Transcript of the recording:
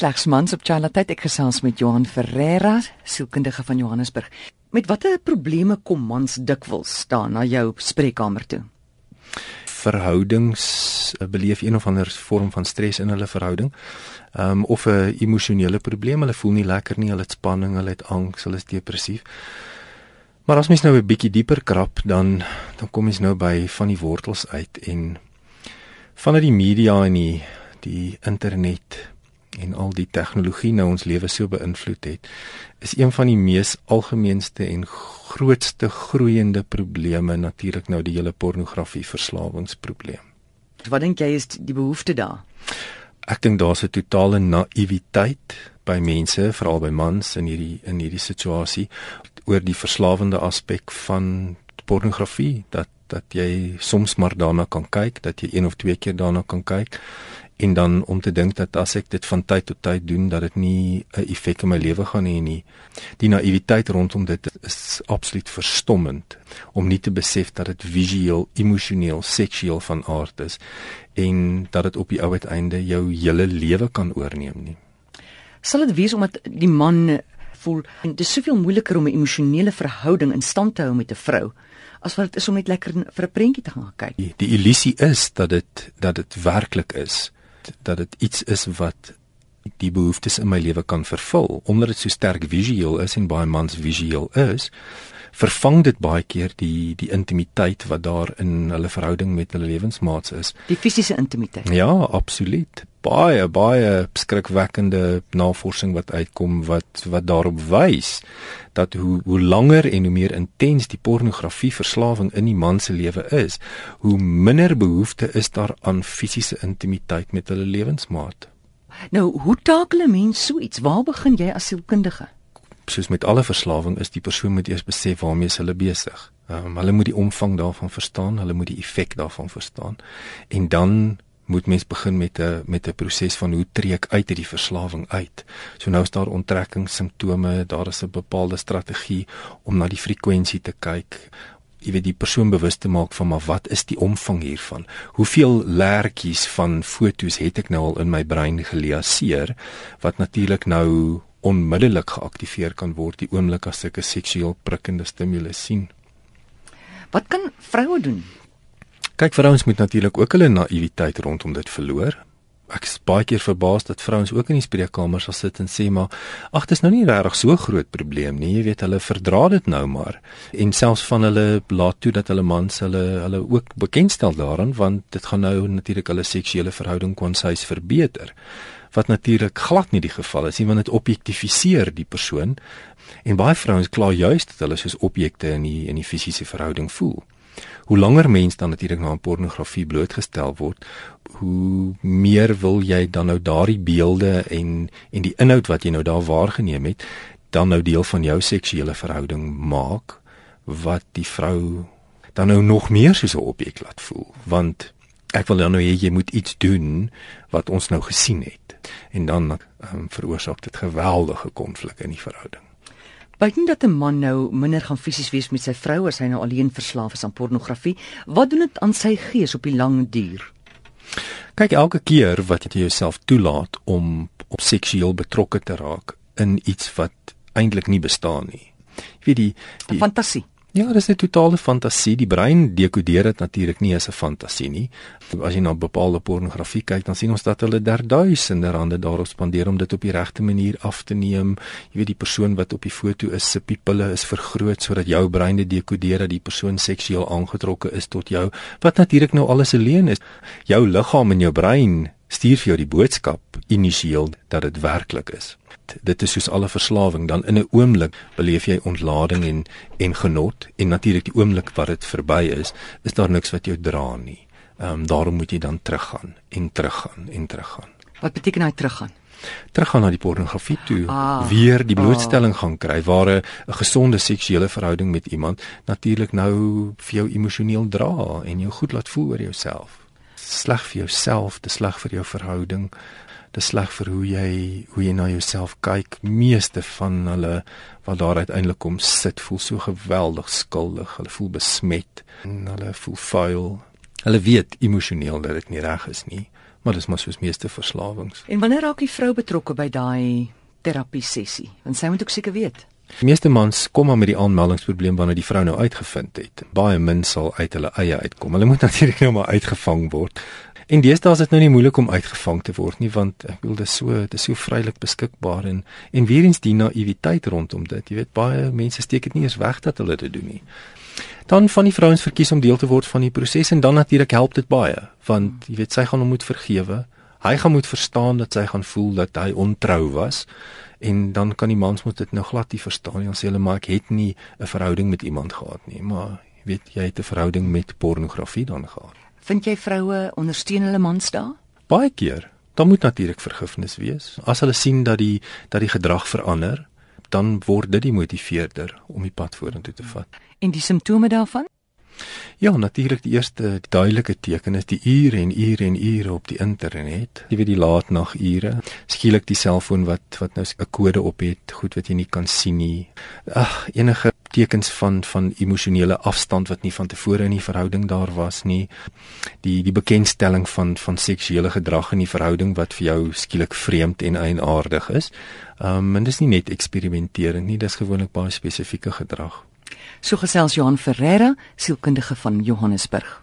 slegs mans op Charlotte ek gesels met Johan Ferreira, sielkundige van Johannesburg. Met watter probleme kom mans dikwels staan na jou spreekkamer toe? Verhoudings eh, beleef een of ander vorm van stres in hulle verhouding. Ehm um, of 'n emosionele probleem, hulle voel nie lekker nie, hulle het spanning, hulle het angs, hulle is depressief. Maar as mens nou 'n bietjie dieper krap, dan dan kom mens nou by van die wortels uit en vanuit die media en die die internet en al die tegnologie nou ons lewe so beïnvloed het, is een van die mees algemeenste en grootste groeiende probleme natuurlik nou die hele pornografie verslawingsprobleem. Wat dink jy is die behoefte daar? Ek dink daar's 'n totale naïwiteit by mense, veral by mans in hierdie in hierdie situasie oor die verslawende aspek van pornografie dat dat jy soms maar daarna kan kyk, dat jy een of twee keer daarna kan kyk en dan om te dink dat as ek dit van tyd tot tyd doen dat dit nie 'n effek in my lewe gaan hê nie. Die naïwiteit rondom dit is absoluut verstommend om nie te besef dat dit visueel, emosioneel, seksueel van aard is en dat dit op die ou uiteinde jou hele lewe kan oorneem nie. Sal dit wees omdat die man voel dit is soveel moeiliker om 'n emosionele verhouding in stand te hou met 'n vrou as wat dit is om net lekker vir 'n prentjie te gaan kyk. Die, die illusie is dat dit dat dit werklik is dat dit iets is wat die behoeftes in my lewe kan vervul. Omdat dit so sterk visueel is en baie mans visueel is vervang dit baie keer die die intimiteit wat daar in hulle verhouding met hulle lewensmaats is die fisiese intimiteit ja absoluut baie baie skrikwekkende navorsing wat uitkom wat wat daarop wys dat hoe hoe langer en hoe meer intens die pornografie verslawing in die man se lewe is, hoe minder behoefte is daar aan fisiese intimiteit met hulle lewensmaat. Nou, hoe takel 'n mens so iets? Waar begin jy as sielkundige? Soos met alle verslawing is die persoon moet eers besef waarmee hulle besig. Um, hulle moet die omvang daarvan verstaan, hulle moet die effek daarvan verstaan en dan moet mens begin met 'n met 'n proses van hoe trek uit uit die verslawing uit. So nou is daar onttrekkingssimptome, daar is 'n bepaalde strategie om na die frekwensie te kyk. Jy weet die persoon bewus te maak van maar wat is die omvang hiervan? Hoeveel lertjies van fotos het ek nou al in my brein geliaseer wat natuurlik nou onmiddellik geaktiveer kan word die oomblik as ek 'n seksueel prikkende stimulus sien. Wat kan vroue doen Kyk, vrouens moet natuurlik ook hulle naïwiteit rondom dit verloor. Ek is baie keer verbaas dat vrouens ook in die spreekkamers sal sit en sê maar ag, dit is nou nie regtig so groot probleem nie. Jy weet, hulle verdra dit nou maar. En selfs van hulle laat toe dat hulle mans hulle hulle ook bekendstel daaraan want dit gaan nou natuurlik hulle seksuele verhouding kwansies verbeter. Wat natuurlik glad nie die geval is nie want dit objektifiseer die persoon. En baie vrouens kla juist dat hulle soos objekte in die in die fisiese verhouding voel. Hoe langer mens dan natuurlik na pornografie blootgestel word, hoe meer wil jy dan nou daardie beelde en en die inhoud wat jy nou daar waargeneem het, dan nou deel van jou seksuele verhouding maak wat die vrou dan nou nog meer soos 'n objek laat voel, want ek wil dan nou hê jy moet iets doen wat ons nou gesien het en dan um, veroorsaak dit geweldige konflik in die verhouding. Buiten dat 'n man nou minder gaan fisies wees met sy vrou as hy nou alleen verslaaf is aan pornografie, wat doen dit aan sy gees op die lang duur? Kyk elke keer wat jy jouself toelaat om op seksueel betrokke te raak in iets wat eintlik nie bestaan nie. Jy weet die die fantasie. Ja, dis 'n totale fantasie. Die brein dekodeer dit natuurlik nie as 'n fantasie nie. As jy na bepaalde pornografie kyk, dan sien ons dat hulle derduisende rande daarop spandeer om dit op die regte manier af te neem. Jy weet die persoon wat op die foto is, se pupille is vergroot sodat jou brein dit dekodeer dat die persoon seksueel aangetrokke is tot jou, wat natuurlik nou alles 'n leuen is. Jou liggaam en jou brein stuur vir jou die boodskap initieel dat dit werklik is dit is soos alle verslawing dan in 'n oomblik beleef jy ontlading en en genot en natuurlik die oomblik wat dit verby is is daar niks wat jou dra nie. Ehm um, daarom moet jy dan teruggaan en teruggaan en teruggaan. Wat beteken hy teruggaan? Teruggaan na die pornografie toe, ah, weer die blootstelling ah. gaan kry waar 'n gesonde seksuele verhouding met iemand natuurlik nou vir jou emosioneel dra en jou goed laat voel oor jouself. Sleg vir jouself, te sleg vir jou verhouding dis sleg vir hoe jy hoe jy na jouself kyk. Meeste van hulle wat daar uiteindelik kom sit, voel so geweldig skuldig. Hulle voel besmet en hulle voel vuil. Hulle weet emosioneel dat dit nie reg is nie, maar dis maar soos meeste verslawings. En wanneer raak die vrou betrokke by daai terapie sessie? Want sy moet ook seker weet. Die meeste mans kom maar met die aanmeldingsprobleem wanneer die vrou nou uitgevind het. Baie min sal uit hulle eie uitkom. Hulle moet natuurlik nou maar uitgevang word. En deesdae is dit nou nie moeilik om uitgevang te word nie want ek bedoel dit so dit is so vrylik beskikbaar en en weer eens die naïwiteit rondom dit. Jy weet baie mense steek dit nie eens weg dat hulle dit doen nie. Dan van die vrouens verkies om deel te word van die proses en dan natuurlik help dit baie want jy weet sy gaan hom moet vergewe. Hy gaan moet verstaan dat sy gaan voel dat hy ontrou was en dan kan die mans moet dit nou glad nie verstaan nie. Ons sê hulle maar ek het nie 'n verhouding met iemand gehad nie, maar weet jy het 'n verhouding met pornografie dan gehad. Vind jy vroue ondersteun hulle mans daar? Baie keer. Dan moet natuurlik vergifnis wees. As hulle sien dat die dat die gedrag verander, dan word dit die motiveerder om die pad vorentoe te vat. En die simptome daarvan? Ja, natuurlik die eerste duidelike teken is die ure en ure en ure op die internet. Jy weet die laatnagure. Skielik die selfoon wat wat nou 'n kode op het, goed wat jy nie kan sien nie. Ag, enige tekens van van emosionele afstand wat nie van tevore in die verhouding daar was nie. Die die bekendstelling van van seksuele gedrag in die verhouding wat vir jou skielik vreemd en eienaardig is. Ehm um, en dis nie net eksperimentering nie, dis gewoonlik baie spesifieke gedrag. So gesels Johan Ferreira, sielkundige van Johannesburg.